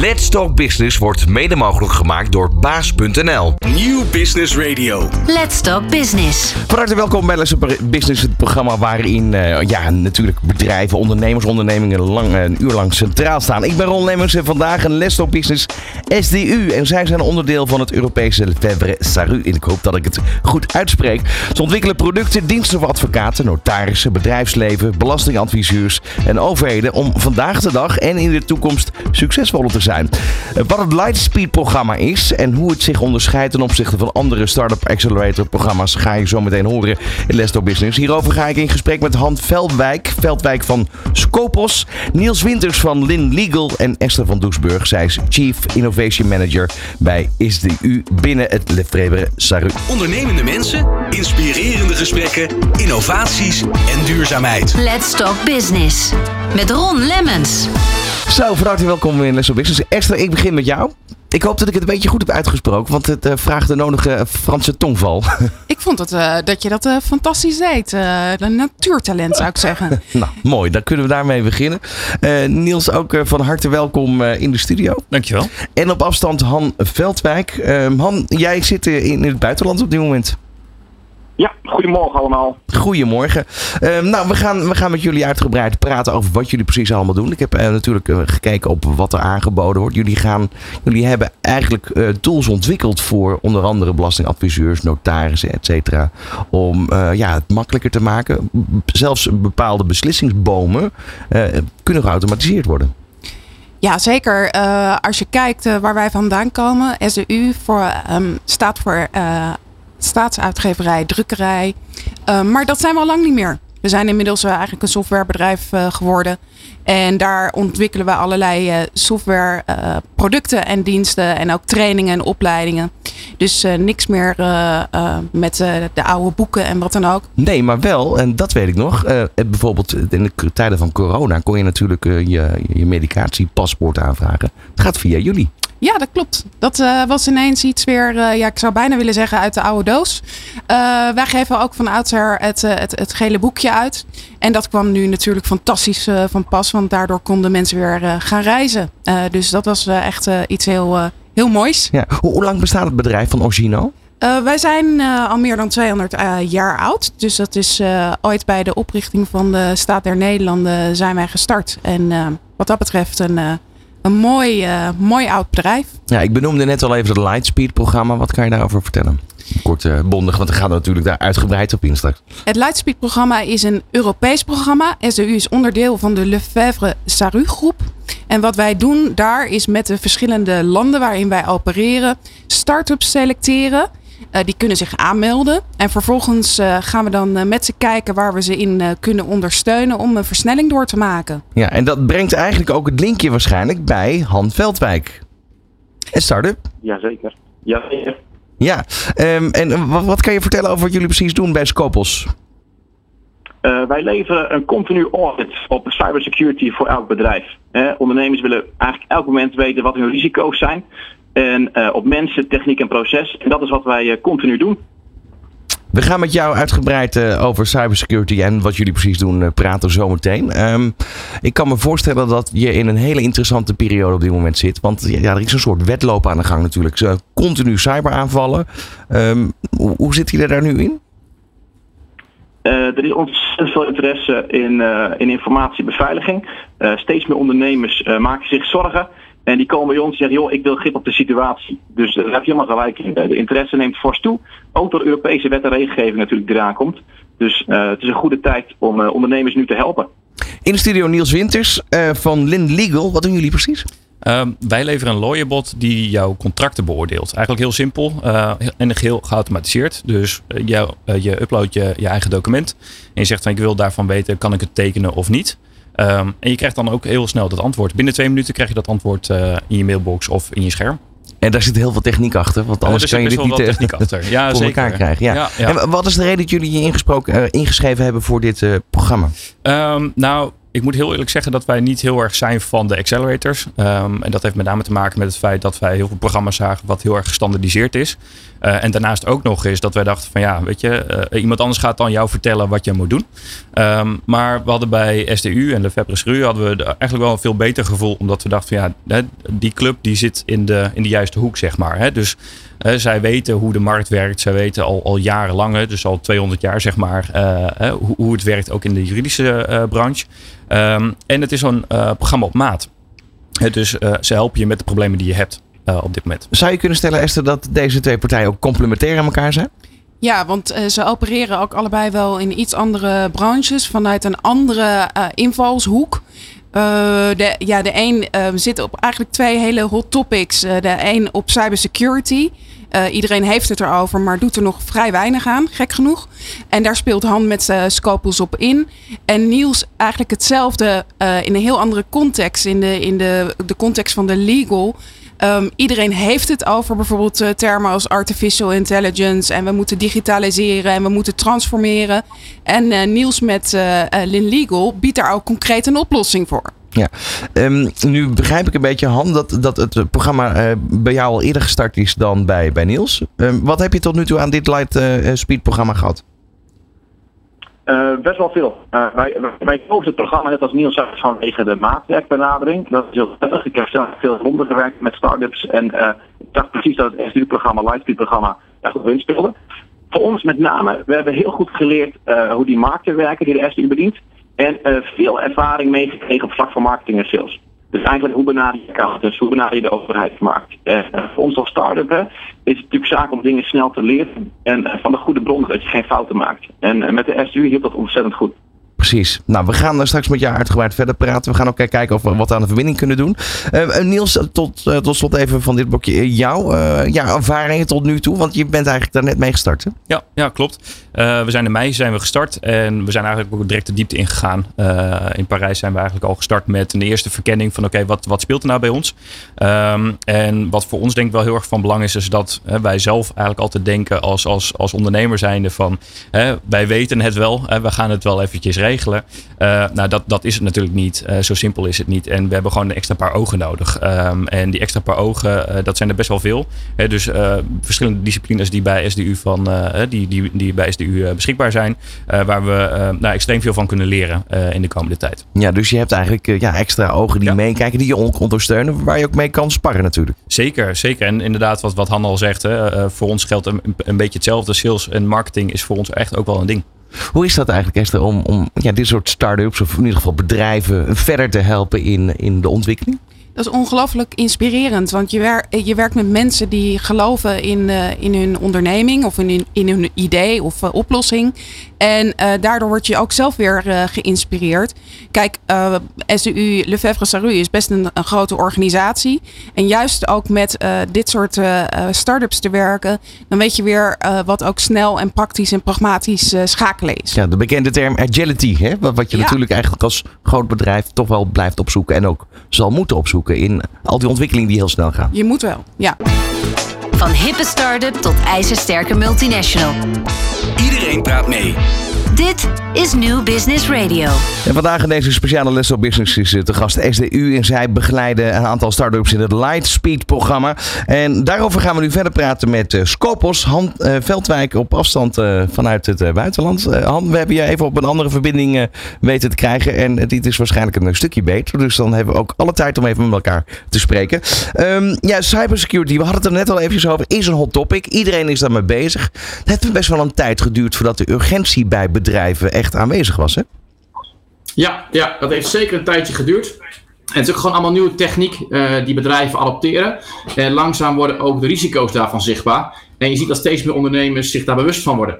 Let's Talk Business wordt mede mogelijk gemaakt door baas.nl. Nieuw Business Radio. Let's Talk Business. Van harte welkom bij Let's Talk Business, het programma waarin eh, ja, natuurlijk bedrijven, ondernemers, ondernemingen lang, eh, een uur lang centraal staan. Ik ben Ron Lemmers en vandaag een Let's Talk Business SDU. En zij zijn onderdeel van het Europese Lefebvre Saru. En ik hoop dat ik het goed uitspreek. Ze ontwikkelen producten, diensten voor advocaten, notarissen, bedrijfsleven, belastingadviseurs en overheden om vandaag de dag en in de toekomst succesvoller te zijn. Eh, Wat het Lightspeed programma is en hoe het zich onderscheidt ten opzichte van andere Startup Accelerator programma's ga je zo meteen horen in Let's Talk Business. Hierover ga ik in gesprek met Han Veldwijk, Veldwijk van Scopos, Niels Winters van Lin Legal en Esther van Doesburg. Zij is Chief Innovation Manager bij ISDU binnen het Lefebvre Saru. Ondernemende mensen, inspirerende gesprekken, innovaties en duurzaamheid. Let's Talk Business. Met Ron Lemmens. Zo, van harte welkom in Let's Talk Business. Esther, ik begin met jou. Ik hoop dat ik het een beetje goed heb uitgesproken, want het eh, vraagt de nodige eh, Franse tongval. Ik vond het, eh, dat je dat eh, fantastisch deed. Eh, een natuurtalent zou ik zeggen. nou, mooi. Dan kunnen we daarmee beginnen. Eh, Niels, ook van harte welkom eh, in de studio. Dankjewel. En op afstand Han Veldwijk. Ehm, Han, jij zit in het buitenland op dit moment. Ja, goedemorgen allemaal. Goedemorgen. Ehm, nou, we gaan, we gaan met jullie uitgebreid praten over wat jullie precies allemaal doen. Ik heb eh, natuurlijk eh, gekeken op wat er aangeboden wordt. Jullie, gaan, jullie hebben eigenlijk eh, tools ontwikkeld voor onder andere belastingadviseurs, notarissen, et cetera. Om eh, ja, het makkelijker te maken. Zelfs bepaalde beslissingsbomen eh, kunnen geautomatiseerd worden. Ja, zeker. Eh, als je kijkt waar wij vandaan komen, SDU voor, ehm, staat voor eh, staatsuitgeverij, drukkerij. Eh, maar dat zijn we al lang niet meer. We zijn inmiddels eh, eigenlijk een softwarebedrijf eh, geworden. En daar ontwikkelen we allerlei eh, softwareproducten en diensten. En ook trainingen en opleidingen. Dus eh, niks meer eh, eh, met eh, de oude boeken en wat dan ook. Nee, maar wel, en dat weet ik nog. eh, bijvoorbeeld in de tijden van corona kon je natuurlijk eh, je, je medicatiepaspoort aanvragen. Het gaat via jullie. Ja, dat klopt. Dat eh, was ineens iets weer, eh, ja, ik zou bijna willen zeggen uit de oude doos. Eh, wij geven ook van oudsher het, eh, het, het gele boekje uit. En dat kwam nu natuurlijk fantastisch eh, van pas, want daardoor konden mensen weer eh, gaan reizen. Eh, dus dat was eh, echt iets heel, heel moois. Ja. Hoe, hoe lang bestaat het bedrijf van Orgino? Wij zijn al meer dan 200 eh, jaar oud. Dus dat is ooit bij de oprichting van de Staat der Nederlanden zijn wij gestart. En wat dat betreft een, een mooi, eh, mooi oud bedrijf. Ja, ik benoemde net al even het Lightspeed-programma. Wat kan je daarover vertellen? Kort eh, bondig, want we gaan er natuurlijk daar uitgebreid op in straks. Het Lightspeed-programma is een Europees programma. SDU is onderdeel van de Lefebvre Saru groep. En wat wij doen daar is met de verschillende landen waarin wij opereren, start-ups selecteren. Eh, die kunnen zich aanmelden. En vervolgens eh, gaan we dan eh, met ze kijken waar we ze in eh, kunnen ondersteunen om een versnelling door te maken. Ja, en dat brengt eigenlijk ook het linkje waarschijnlijk bij Han Veldwijk. En start-up. Jazeker. Jazeker. Ja, ehm, en wat, wat kan je vertellen over wat jullie precies doen bij Scopus? Eh, wij leveren een continu audit op cybersecurity voor elk bedrijf. Eh, ondernemers willen eigenlijk elk moment weten wat hun risico's zijn. En eh, op mensen, techniek en proces. En dat is wat wij eh, continu doen. We gaan met jou uitgebreid eh, over cybersecurity en wat jullie precies doen praten zometeen. Ehm ik kan me voorstellen dat je in een hele interessante periode op dit moment zit. Want ja, er is een soort wedloop aan de gang natuurlijk. Continu cyberaanvallen. Ehm, hoe, hoe zit je daar nu in? Er is ontzettend veel interesse in, in informatiebeveiliging. Steeds meer ondernemers maken zich zorgen. En die komen bij ons en zeggen, joh, ik wil grip op de situatie. Dus daar heb je helemaal gelijk in. De interesse neemt fors toe. Ook door Europese wet en regelgeving natuurlijk die eraan komt. Dus eh, het is een goede tijd om eh, ondernemers nu te helpen. In de studio Niels Winters eh, van Lin Legal. Wat doen jullie precies? Ehm, wij leveren een lawyerbot die jouw contracten beoordeelt. Eigenlijk heel simpel eh, en heel geautomatiseerd. Dus jou, je uploadt je, je eigen document. En je zegt van ik wil daarvan weten, kan ik het tekenen of niet? Ehm, en je krijgt dan ook heel snel dat antwoord. Binnen twee minuten krijg je dat antwoord eh, in je mailbox of in je scherm. En daar zit heel veel techniek achter. Want Eh, anders er kan je dit niet eh, techniek achter. Ja, voor zeker. elkaar krijgen. Ja. Ja, ja. En wat is de reden dat jullie je ingesproken, ingeschreven hebben voor dit programma? Ehm, nou, ik moet heel eerlijk zeggen dat wij niet heel erg zijn van de accelerators. Um, en dat heeft met name te maken met het feit dat wij heel veel programma's zagen wat heel erg gestandardiseerd is. Uh, en daarnaast ook nog eens dat wij dachten van ja, weet je, uh, iemand anders gaat dan jou vertellen wat je moet doen. Um, maar we hadden bij SDU en de Febres hadden we eigenlijk wel een veel beter gevoel. Omdat we dachten van ja, die club die zit in de, in de juiste hoek, zeg maar. Hè? Dus uh, zij weten hoe de markt werkt. Zij weten al, al jarenlang, dus al 200 jaar zeg maar, hoe, hoe, het werkt ook in de juridische branche. Um, en het is zo'n programma op maat. dus ze helpen je met de problemen die je hebt. Uh, op dit moment. Zou je kunnen stellen, Esther, dat deze twee partijen ook complementair aan elkaar zijn? Ja, want uh, ze opereren ook allebei wel in iets andere branches vanuit een andere uh, invalshoek. De, ja, de een zit op eigenlijk twee hele hot topics. de een op cybersecurity. Uh, iedereen heeft het erover, maar doet er nog vrij weinig aan, gek genoeg. En daar speelt Han met uh, Scopus op in. En Niels eigenlijk hetzelfde uh, in een heel andere context, in de, in de, de context van de legal. Um, iedereen heeft het over bijvoorbeeld uh, termen als artificial intelligence. En we moeten digitaliseren en we moeten transformeren. En uh, Niels met uh, Lin Legal biedt daar ook concreet een oplossing voor. Ja, um, nu begrijp ik een beetje, Han, dat, dat het programma bij jou al eerder gestart is dan bij, bij Niels. Um, wat heb je tot nu toe aan dit Light Speed programma gehad? Uh, best wel veel. Uh, wij, wij kozen het programma net als Niels zei vanwege de maatwerkbenadering. Dat is heel prettig. Ik heb zelf veel ronden gewerkt met startups en uh, ik dacht precies dat het SDU-programma, Lightspeed-programma, daar goed in speelde. Voor ons met name, we hebben heel goed geleerd hoe die markten werken die de SDU bedient. En veel ervaring meegekregen op vlak van marketing en sales. Dus eigenlijk hoe benader je accountants, hoe benader je de overheidsmarkt. Uh, voor ons als start-up is het natuurlijk zaak om dingen snel te leren en uh, van de goede bron dat je geen fouten maakt. En uh, met de SDU hielp dat ontzettend goed. Precies. Nou, we gaan straks met jou uitgebreid verder praten. We gaan ook kijken of we wat aan de verbinding kunnen doen. Uh, Niels, tot, uh, tot slot even van dit blokje. Jouw uh, ja, ervaringen tot nu toe, want je bent eigenlijk daar net mee gestart. Hè? Ja, ja, klopt. we zijn in mei zijn we gestart en we zijn eigenlijk ook direct de diepte ingegaan. in Parijs zijn we eigenlijk al gestart met een eerste verkenning van oké, wat, wat speelt er nou bij ons? Um, en wat voor ons denk ik wel heel erg van belang is, is dat wij zelf eigenlijk altijd denken als, als, als ondernemer zijnde van wij weten het wel, we gaan het wel eventjes regelen regelen. Uh, nou, dat, dat is het natuurlijk niet. Uh, zo simpel is het niet. En we hebben gewoon een extra paar ogen nodig. Um, en die extra paar ogen, uh, dat zijn er best wel veel. He, dus verschillende disciplines die bij SDU, van, die, die, die bij SDU beschikbaar zijn. waar we nou, extreem veel van kunnen leren in de komende tijd. Ja, dus je hebt eigenlijk ja, extra ogen die ja. meekijken, die je ondersteunen. Waar je ook mee kan sparren natuurlijk. Zeker, zeker. En inderdaad, wat, wat Han al zegt. Hè, voor ons geldt een, een beetje hetzelfde. Sales en marketing is voor ons echt ook wel een ding. Hoe is dat eigenlijk, Esther, om, om ja, dit soort start-ups of in ieder geval bedrijven verder te helpen in, in de ontwikkeling? Dat is ongelooflijk inspirerend, want je, wer je werkt met mensen die geloven in, uh, in hun onderneming of in, in hun idee of uh, oplossing. En uh, daardoor word je ook zelf weer geïnspireerd. Kijk, SDU Lefebvre Saru is best een, een, grote organisatie. En juist ook met dit soort start-ups te werken, dan weet je weer wat ook snel en praktisch en pragmatisch schakelen is. Ja, de bekende term agility, hè? Wat, je ja. natuurlijk eigenlijk als groot bedrijf toch wel blijft opzoeken en ook zal moeten opzoeken in al die ontwikkelingen die heel snel gaan. Je moet wel, ja. Van hippe start-up tot ijzersterke multinational. Iedereen praat mee. Dit is New Business Radio. En vandaag in deze speciale Les op Business is de gast SDU. En zij begeleiden een aantal start-ups in het Lightspeed programma. En daarover gaan we nu verder praten met uh, Scopos, Han uh, Veldwijk op afstand vanuit het buitenland. Han, we hebben je even op een andere verbinding weten te krijgen. En dit is waarschijnlijk een stukje beter. Dus dan hebben we ook alle tijd om even met elkaar te spreken. Um, ja, cybersecurity, we hadden het er net al eventjes over, is een hot topic. Iedereen is daarmee bezig. Het heeft best wel een tijd geduurd voordat de urgentie bij bedrijven echt aanwezig was, hè? Ja, ja, dat heeft zeker een tijdje geduurd. En het is ook gewoon allemaal nieuwe techniek uh, die bedrijven adopteren. En langzaam worden ook de risico's daarvan zichtbaar. En je ziet dat steeds meer ondernemers zich daar bewust van worden.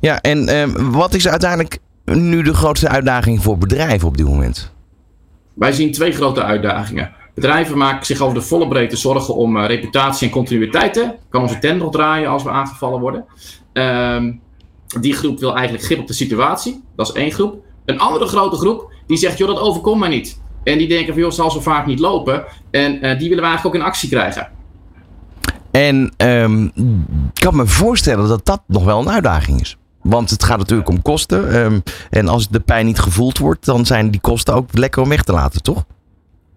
Ja, en uh, wat is uiteindelijk nu de grootste uitdaging voor bedrijven op dit moment? Wij zien twee grote uitdagingen. Bedrijven maken zich over de volle breedte zorgen om uh, reputatie en continuïteit. Kan onze nog draaien als we aangevallen worden? Ehm, die groep wil eigenlijk grip op de situatie. Dat is één groep. Een andere grote groep die zegt, joh, dat overkomt mij niet. En die denken van, joh, zal zo vaak niet lopen. En uh, die willen we eigenlijk ook in actie krijgen. En um, ik kan me voorstellen dat dat nog wel een uitdaging is. Want het gaat natuurlijk om kosten. Ehm, en als de pijn niet gevoeld wordt, dan zijn die kosten ook lekker om weg te laten, toch?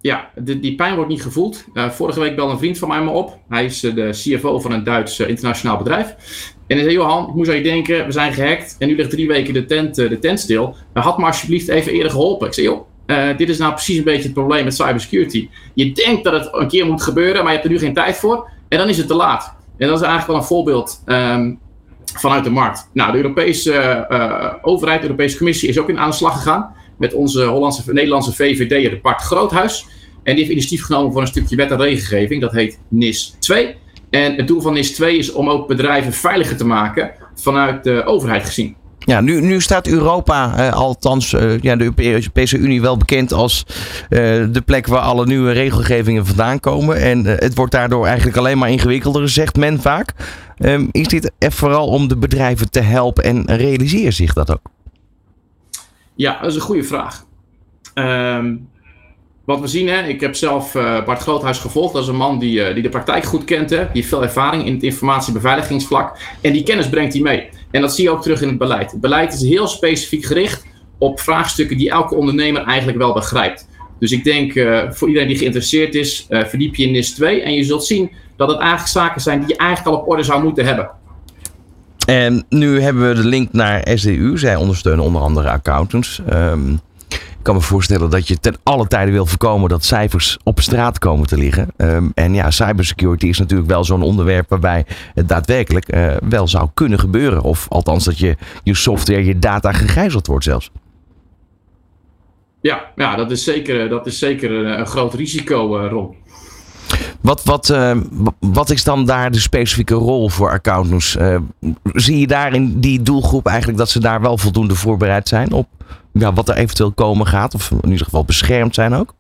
Ja, die pijn wordt niet gevoeld. Uh, vorige week belde een vriend van mij me op. Hij is uh, de CFO van een Duits uh, internationaal bedrijf. En hij zei, Johan, hoe zou je denken, we zijn gehackt en nu ligt drie weken de tent, de tent stil. had me alsjeblieft even eerder geholpen. Ik zei, joh, dit is nou precies een beetje het probleem met cybersecurity. Je denkt dat het een keer moet gebeuren, maar je hebt er nu geen tijd voor. En dan is het te laat. En dat is eigenlijk wel een voorbeeld um, vanuit de markt. Nou, de Europese overheid, de Europese Commissie is ook in aan de slag gegaan met onze Hollandse, Nederlandse VVD, de Bart Groothuis. En die heeft initiatief genomen voor een stukje wet en regelgeving. Dat heet NIS 2. En het doel van NIS 2 is om ook bedrijven veiliger te maken vanuit de overheid gezien. Ja, nu, nu staat Europa, eh, althans uh, ja, de Europese Unie, wel bekend als uh, de plek waar alle nieuwe regelgevingen vandaan komen. En het wordt daardoor eigenlijk alleen maar ingewikkelder, zegt men vaak. Um, is dit vooral om de bedrijven te helpen en realiseer zich dat ook? Ja, dat is een goede vraag. Um, wat we zien, hè, ik heb zelf uh, Bart Groothuis gevolgd. Dat is een man die, uh, die de praktijk goed kent. Hè. Die heeft veel ervaring in het informatiebeveiligingsvlak. En die kennis brengt hij mee. En dat zie je ook terug in het beleid. Het beleid is heel specifiek gericht op vraagstukken die elke ondernemer eigenlijk wel begrijpt. Dus ik denk uh, voor iedereen die geïnteresseerd is, verdiep je in NIS 2. En je zult zien dat het eigenlijk zaken zijn die je eigenlijk al op orde zou moeten hebben. En nu hebben we de link naar SDU. Zij ondersteunen onder andere accountants. Um, ik kan me voorstellen dat je ten alle tijde wil voorkomen dat cijfers op straat komen te liggen. Um, en ja, cybersecurity is natuurlijk wel zo'n onderwerp waarbij het daadwerkelijk uh, wel zou kunnen gebeuren. Of althans dat je, je software, je data gegijzeld wordt zelfs. Ja, ja dat, is zeker, dat is zeker een, een groot risico, Ron. Wat, wat, uh, wat is dan daar de specifieke rol voor accountants? Uh, zie je daar in die doelgroep eigenlijk dat ze daar wel voldoende voorbereid zijn op ja, wat er eventueel komen gaat? Of in ieder geval beschermd zijn ook?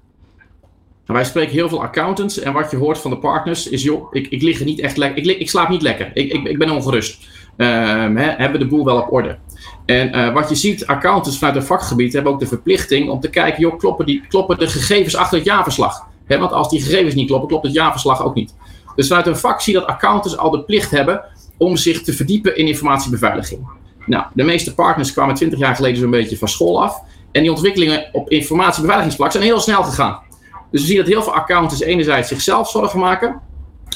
Nou, wij spreken heel veel accountants en wat je hoort van de partners is: joh, ik, ik lig er niet echt lekker. Ik, ik, slaap niet lekker. Ik, ik, ik ben ongerust. Uh, hebben we de boel wel op orde? En uh, wat je ziet, accountants vanuit het vakgebied hebben ook de verplichting om te kijken: joh, kloppen, die, kloppen de gegevens achter het jaarverslag? Want als die gegevens niet kloppen, klopt het jaarverslag ook niet. Dus vanuit een je dat accountants al de plicht hebben om zich te verdiepen in informatiebeveiliging. Nou, de meeste partners kwamen 20 jaar geleden zo'n beetje van school af. En die ontwikkelingen op informatiebeveiligingsplan zijn heel snel gegaan. Dus we zien dat heel veel accountants enerzijds zichzelf zorgen maken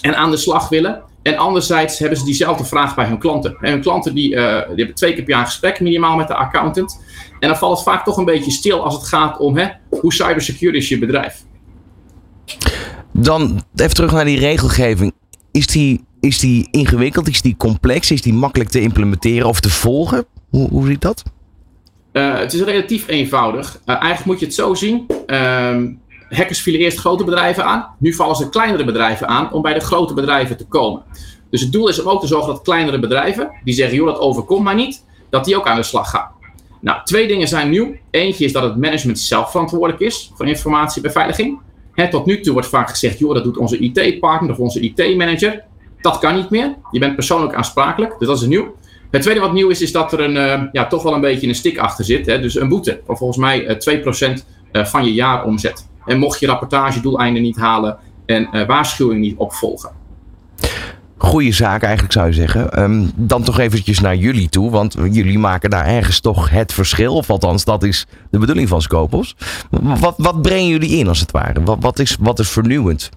en aan de slag willen. En anderzijds hebben ze diezelfde vraag bij hun klanten. En hun klanten die, uh, hebben twee keer per jaar een gesprek minimaal met de accountant. En dan valt het vaak toch een beetje stil als het gaat om hè, hoe cybersecure is je bedrijf. Dan even terug naar die regelgeving. Is die, is die ingewikkeld? Is die complex? Is die makkelijk te implementeren of te volgen? Hoe, hoe ziet dat? Uh, het is relatief eenvoudig. Uh, eigenlijk moet je het zo zien. Uh, hackers vielen eerst grote bedrijven aan. Nu vallen ze kleinere bedrijven aan om bij de grote bedrijven te komen. Dus het doel is om ook te zorgen dat kleinere bedrijven, die zeggen, joh, dat overkomt mij niet, dat die ook aan de slag gaan. Nou, twee dingen zijn nieuw. Eentje is dat het management zelf verantwoordelijk is voor informatiebeveiliging tot nu toe wordt vaak gezegd, joh, dat doet onze IT-partner of onze IT-manager. Dat kan niet meer. Je bent persoonlijk aansprakelijk, dus dat is nieuw. Het tweede wat nieuw is, is dat er een, uh, ja, toch wel een beetje een stik achter zit. Hè? Dus een boete van volgens mij uh, 2% uh, van je jaaromzet. En mocht je rapportagedoeleinden niet halen en waarschuwing niet opvolgen goede zaak eigenlijk zou je zeggen. Um, dan toch eventjes naar jullie toe, want jullie maken daar ergens toch het verschil. Of althans, dat is de bedoeling van Scopus. Wat, wat brengen jullie in als het ware? Wat, wat, is, wat is vernieuwend?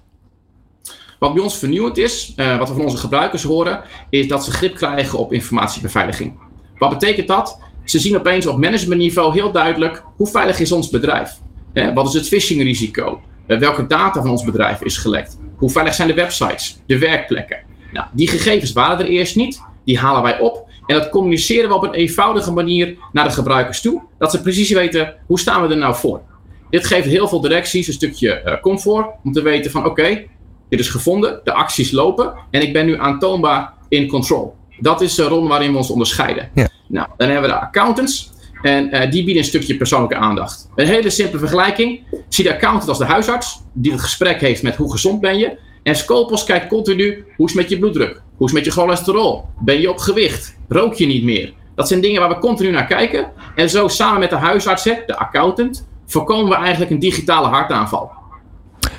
Wat bij ons vernieuwend is, uh, wat we van onze gebruikers horen, is dat ze grip krijgen op informatiebeveiliging. Wat betekent dat? Ze zien opeens op managementniveau heel duidelijk hoe veilig is ons bedrijf. Eh, wat is het phishing-risico? Uh, welke data van ons bedrijf is gelekt? Hoe veilig zijn de websites, de werkplekken? Nou, die gegevens waren er eerst niet. Die halen wij op. En dat communiceren we op een eenvoudige manier naar de gebruikers toe. Dat ze precies weten hoe staan we er nou voor. Dit geeft heel veel directies een stukje uh, comfort. Om te weten van oké, okay, dit is gevonden. De acties lopen. En ik ben nu aantoonbaar in control. Dat is de rol waarin we ons onderscheiden. Ja. Nou, dan hebben we de accountants. En uh, die bieden een stukje persoonlijke aandacht. Een hele simpele vergelijking. Zie de accountant als de huisarts. Die het gesprek heeft met hoe gezond ben je. En Scopus kijkt continu, hoe is het met je bloeddruk? Hoe is het met je cholesterol? Ben je op gewicht? Rook je niet meer? Dat zijn dingen waar we continu naar kijken. En zo samen met de huisarts, de accountant, voorkomen we eigenlijk een digitale hartaanval.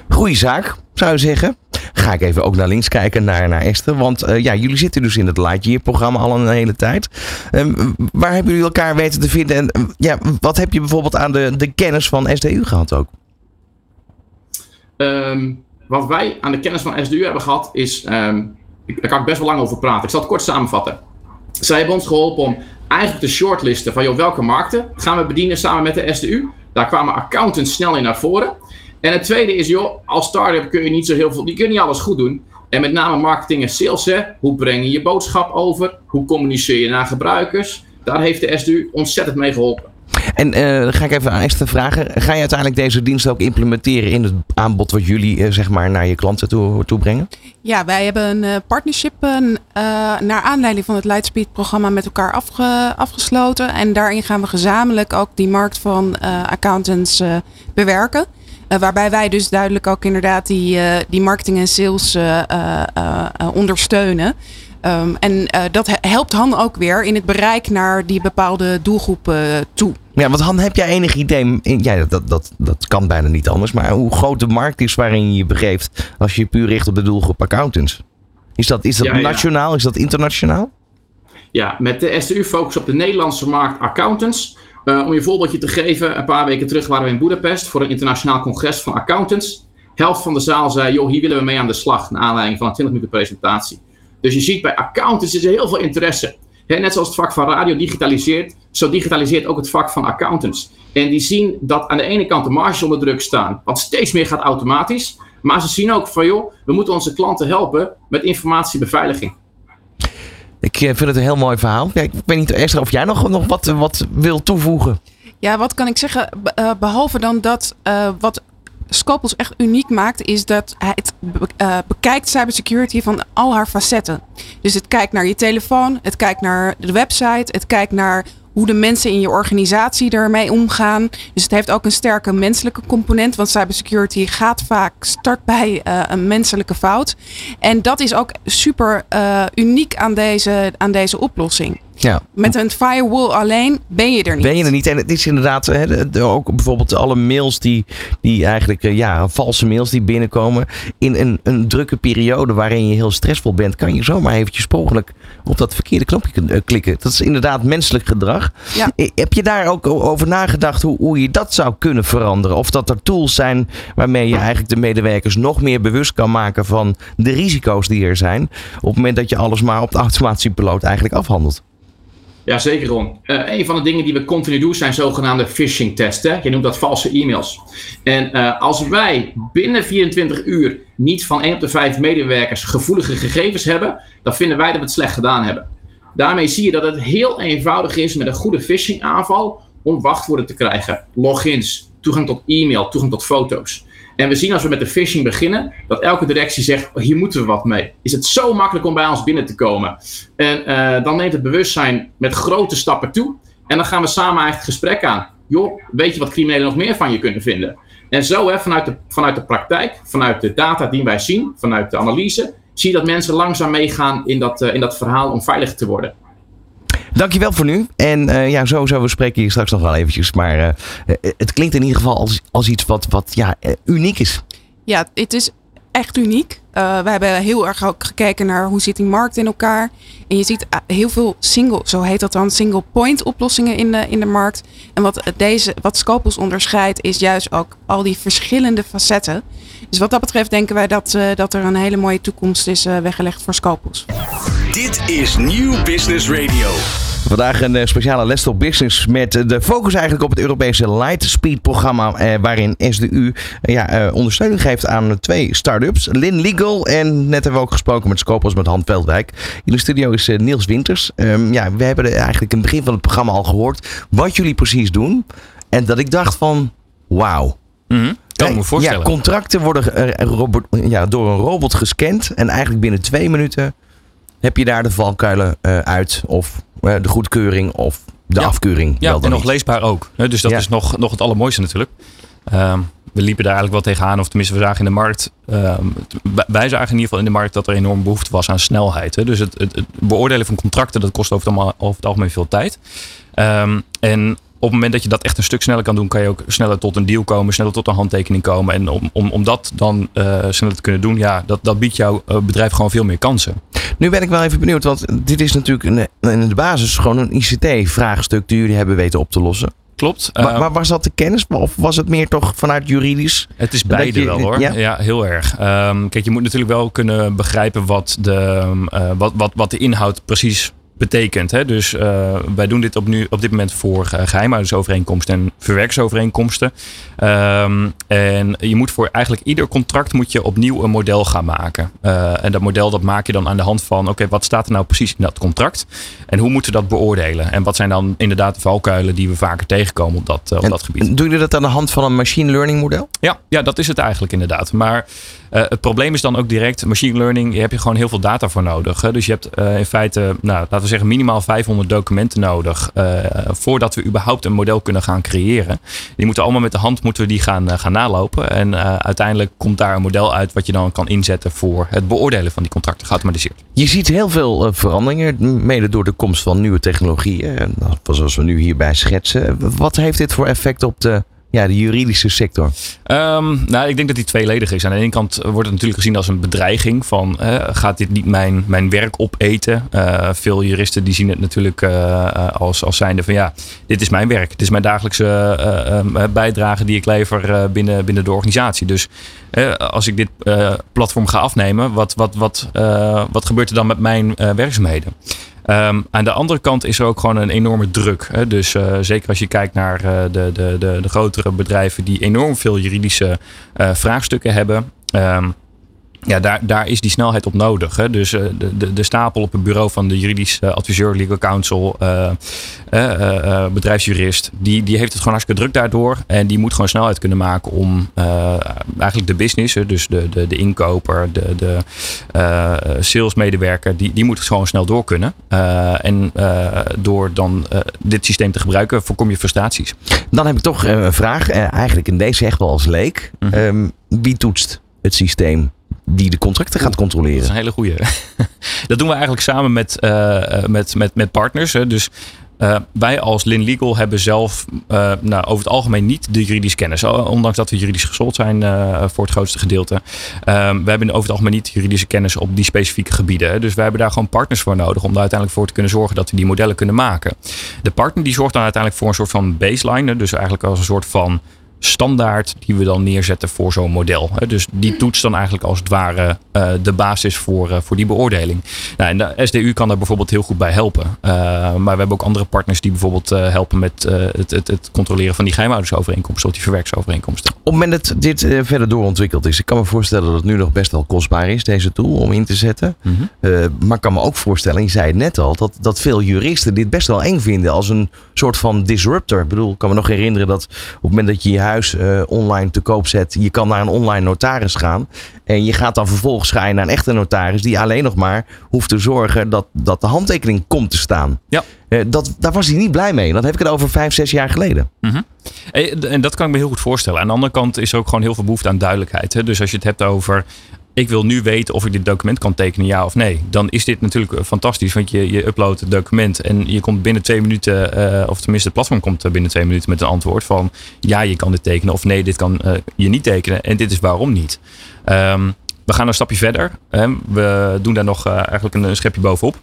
Goeie zaak, zou je zeggen. ga ik even ook naar links kijken, naar, naar Esther. Want eh, ja, jullie zitten dus in het Lightyear-programma al een hele tijd. Ehm, waar hebben jullie elkaar weten te vinden? En eh, ja, wat heb je bijvoorbeeld aan de, de kennis van SDU gehad ook? Ehm, wat wij aan de kennis van SDU hebben gehad is, ehm, daar kan ik best wel lang over praten. Ik zal het kort samenvatten. Zij hebben ons geholpen om eigenlijk te shortlisten van joh, welke markten gaan we bedienen samen met de SDU. Daar kwamen accountants snel in naar voren. En het tweede is, joh, als start-up kun je niet zo heel veel, je niet alles goed doen. En met name marketing en sales, hè. hoe breng je je boodschap over? Hoe communiceer je naar gebruikers? Daar heeft de SDU ontzettend mee geholpen. En uh, dan ga ik even aan Esther vragen. Ga je uiteindelijk deze dienst ook implementeren in het aanbod wat jullie uh, zeg maar naar je klanten toe, toe brengen? Ja, wij hebben een uh, partnership naar aanleiding van het Lightspeed programma met elkaar afge, afgesloten. En daarin gaan we gezamenlijk ook die markt van accountants bewerken. waarbij wij dus duidelijk ook inderdaad die, die marketing en sales ondersteunen. Um, en dat helpt Han ook weer in het bereik naar die bepaalde doelgroepen toe. Ja, want Han, heb jij enig idee? Ja, dat, dat, dat kan bijna niet anders. Maar hoe groot de markt is waarin je je begeeft als je je puur richt op de doelgroep accountants? Is dat, is dat ja, nationaal? Ja. Is dat internationaal? Ja, met de STU focus op de Nederlandse markt accountants. Uh, om je een voorbeeldje te geven, een paar weken terug waren we in Budapest voor een internationaal congres van accountants. Helft van de zaal zei, joh, hier willen we mee aan de slag, naar aanleiding van een 20 minuten presentatie. Dus je ziet bij accountants is er heel veel interesse. Net zoals het vak van radio digitaliseert, zo digitaliseert ook het vak van accountants. En die zien dat aan de ene kant de marges onder druk staan, want steeds meer gaat automatisch. Maar ze zien ook van joh, we moeten onze klanten helpen met informatiebeveiliging. Ik vind het een heel mooi verhaal. Ja, ik weet niet, Esther, of jij nog, nog wat, wat wil toevoegen? Ja, wat kan ik zeggen? Behalve dan dat uh, wat Scopus echt uniek maakt, is dat het uh, bekijkt cybersecurity van al haar facetten. Dus het kijkt naar je telefoon, het kijkt naar de website, het kijkt naar hoe de mensen in je organisatie ermee omgaan. Dus het heeft ook een sterke menselijke component. Want cybersecurity gaat vaak start bij uh, een menselijke fout. En dat is ook super uh, uniek aan deze, aan deze oplossing. Ja. Met een firewall alleen ben je er niet. Ben je er niet. En het is inderdaad hè, ook bijvoorbeeld alle mails die, die eigenlijk, eh, ja, valse mails die binnenkomen. In een, een drukke periode waarin je heel stressvol bent, kan je zomaar eventjes mogelijk op dat verkeerde knopje eh, klikken. Dat is inderdaad menselijk gedrag. Ja. Eh, heb je daar ook over nagedacht hoe, hoe je dat zou kunnen veranderen? Of dat er tools zijn waarmee je eigenlijk de medewerkers nog meer bewust kan maken van de risico's die er zijn. Op het moment dat je alles maar op de automatische piloot eigenlijk afhandelt. Ja, zeker Ron. Uh, een van de dingen die we continu doen zijn zogenaamde phishing testen. Je noemt dat valse e-mails. En uh, als wij binnen 24 uur niet van 1 op de 5 medewerkers gevoelige gegevens hebben, dan vinden wij dat we het slecht gedaan hebben. Daarmee zie je dat het heel eenvoudig is met een goede phishing aanval om wachtwoorden te krijgen. Logins, toegang tot e-mail, toegang tot foto's. En we zien als we met de phishing beginnen, dat elke directie zegt, hier moeten we wat mee. Is het zo makkelijk om bij ons binnen te komen? En uh, dan neemt het bewustzijn met grote stappen toe. En dan gaan we samen eigenlijk het gesprek aan. Joh, weet je wat criminelen nog meer van je kunnen vinden? En zo hè, vanuit, de, vanuit de praktijk, vanuit de data die wij zien, vanuit de analyse, zie je dat mensen langzaam meegaan in dat, uh, in dat verhaal om veiliger te worden. Dankjewel voor nu. En uh, ja, sowieso, we spreken hier straks nog wel eventjes. Maar uh, het klinkt in ieder geval als, als iets wat, wat ja, uniek is. Ja, het is echt uniek. Uh, we hebben heel erg ook gekeken naar hoe zit die markt in elkaar. En je ziet heel veel single, zo heet dat dan, single point oplossingen in de, in de markt. En wat, deze, wat Scopus onderscheidt is juist ook al die verschillende facetten. Dus wat dat betreft denken wij dat, uh, dat er een hele mooie toekomst is weggelegd voor Scopus. Dit is Nieuw Business Radio. Vandaag een uh, speciale Les op Business met de focus eigenlijk op het Europese Lightspeed programma. Eh, waarin SDU ja, ondersteuning geeft aan twee start-ups. Lin Legal en net hebben we ook gesproken met Scopus met Han Veldwijk. In de studio is Niels Winters. Um, ja, we hebben eigenlijk in het begin van het programma al gehoord wat jullie precies doen. En dat ik dacht van wauw. Mm -hmm. Kan me voorstellen. Ja, contracten worden robot, ja, door een robot gescand. En eigenlijk binnen twee minuten heb je daar de valkuilen uh, uit. Of de goedkeuring of de ja. afkeuring. Ja, wel en nog niet. leesbaar ook. Dus dat Ja. is nog, nog het allermooiste natuurlijk. Ehm, we liepen daar eigenlijk wel tegenaan. Of tenminste, we zagen in de markt. ehm, wij- zagen in ieder geval in de markt dat er enorm behoefte was aan snelheid. Hè? Dus het, het, het beoordelen van contracten, dat kost over het, allemaal- over het algemeen veel tijd. Ehm, en op het moment dat je dat echt een stuk sneller kan doen, kan je ook sneller tot een deal komen, sneller tot een handtekening komen. En om, om, om dat dan uh, sneller te kunnen doen, ja, dat, dat biedt jouw bedrijf gewoon veel meer kansen. Nu ben ik wel even benieuwd, want dit is natuurlijk een, in de basis gewoon een ICT-vraagstuk die jullie hebben weten op te lossen. Klopt. Maar, maar, was dat de kennis of was het meer toch vanuit juridisch? Het is beide wel hoor. Ja, heel erg. Um, kijk, je moet natuurlijk wel kunnen begrijpen wat de, uh, wat, wat, wat de inhoud precies betekent. Hè? Dus uh, wij doen dit op, nu, op dit moment voor uh, geheimhoudingsovereenkomsten en verwerksovereenkomsten. Um, en je moet voor eigenlijk ieder contract moet je opnieuw een model gaan maken. Uh, en dat model dat maak je dan aan de hand van, oké, wat staat er nou precies in dat contract? En hoe moeten we dat beoordelen? En wat zijn dan inderdaad de valkuilen die we vaker tegenkomen op dat, op dat gebied? Doe je dat aan de hand van een machine learning model? Ja, ja dat is het eigenlijk inderdaad. Maar uh, het probleem is dan ook direct, machine learning, je hebt je gewoon heel veel data voor nodig. Hè? Dus je hebt uh, in feite, nou, laten we zeggen, minimaal 500 documenten nodig uh, voordat we überhaupt een model kunnen gaan creëren. Die moeten allemaal met de hand moeten we die gaan, gaan nalopen. En uiteindelijk komt daar een model uit wat je dan kan inzetten voor het beoordelen van die contracten geautomatiseerd. Je ziet heel veel veranderingen, mede door de komst van nieuwe technologieën, zoals we nu hierbij schetsen. Wat heeft dit voor effect op de ja, de juridische sector? Um, nou, ik denk dat die tweeledig is. Aan de ene kant wordt het natuurlijk gezien als een bedreiging van gaat dit niet mijn, mijn werk opeten? Uh, veel juristen die zien het natuurlijk uh, als, als zijnde van ja, dit is mijn werk. Dit is mijn dagelijkse bijdrage die ik lever binnen, binnen de organisatie. Dus als ik dit platform ga afnemen, wat, wat, wat, wat gebeurt er dan met mijn werkzaamheden? Um, aan de andere kant is er ook gewoon een enorme druk. Hè? Dus uh, zeker als je kijkt naar uh, de, de, de, de, grotere bedrijven die enorm veel juridische uh, vraagstukken hebben. Um, ja, daar, daar is die snelheid op nodig. Hè? Dus uh, de, de, de stapel op het bureau van de juridisch uh, adviseur, legal counsel, uh, bedrijfsjurist, die, die heeft het gewoon hartstikke druk daardoor. En die moet gewoon snelheid kunnen maken om eigenlijk de business, dus de, de, de inkoper, de, de salesmedewerker, die, die moet gewoon snel door kunnen. en door dan dit systeem te gebruiken, voorkom je frustraties. Dan heb ik toch een vraag, eigenlijk in deze echt wel als leek. Mm -hmm. um, wie toetst het systeem? Die de contracten gaat controleren. Dat is een hele goede. dat doen we eigenlijk samen met, uh, met, met, met partners. Hè. Dus uh, wij als Lin Legal hebben zelf uh, nou, over het algemeen niet de juridische kennis. Ondanks dat we juridisch geschoold zijn uh, voor het grootste gedeelte. we hebben over het algemeen niet juridische kennis op die specifieke gebieden. Dus wij hebben daar gewoon partners voor nodig om daar uiteindelijk voor te kunnen zorgen dat we die modellen kunnen maken. De partner die zorgt dan uiteindelijk voor een soort van baseline. Dus eigenlijk als een soort van standaard die we dan neerzetten voor zo'n model. Dus die toetst dan eigenlijk als het ware uh, de basis voor, uh, voor die beoordeling. Nou, en de SDU kan daar bijvoorbeeld heel goed bij helpen. Uh, maar we hebben ook andere partners die bijvoorbeeld helpen met het, het, het, controleren van die geheimhoudersovereenkomsten of die verwerksovereenkomsten. Op het moment dat dit verder doorontwikkeld is, ik kan me voorstellen dat het nu nog best wel kostbaar is, deze tool, om in te zetten. Mm -hmm. maar ik kan me ook voorstellen, je zei het net al, dat, dat veel juristen dit best wel eng vinden als een soort van disruptor. Ik bedoel, ik kan me nog herinneren dat op het moment dat je je huis uh, online te koop zet, je kan naar een online notaris gaan. En je gaat dan vervolgens ga je naar een echte notaris die alleen nog maar hoeft te zorgen dat, dat de handtekening komt te staan. Ja. Uh, dat, daar was hij niet blij mee. Dat heb ik het over vijf, zes jaar geleden. Mm -hmm. En dat kan ik me heel goed voorstellen. Aan de andere kant is er ook gewoon heel veel behoefte aan duidelijkheid. Hè? Dus als je het hebt over ik wil nu weten of ik dit document kan tekenen, ja of nee. Dan is dit natuurlijk fantastisch, want je, je uploadt het document en je komt binnen twee minuten, uh, of tenminste het platform komt binnen twee minuten met een antwoord van ja, je kan dit tekenen of nee, dit kan je niet tekenen en dit is waarom niet. Um, we gaan een stapje verder. Hè. We doen daar nog eigenlijk een schepje bovenop.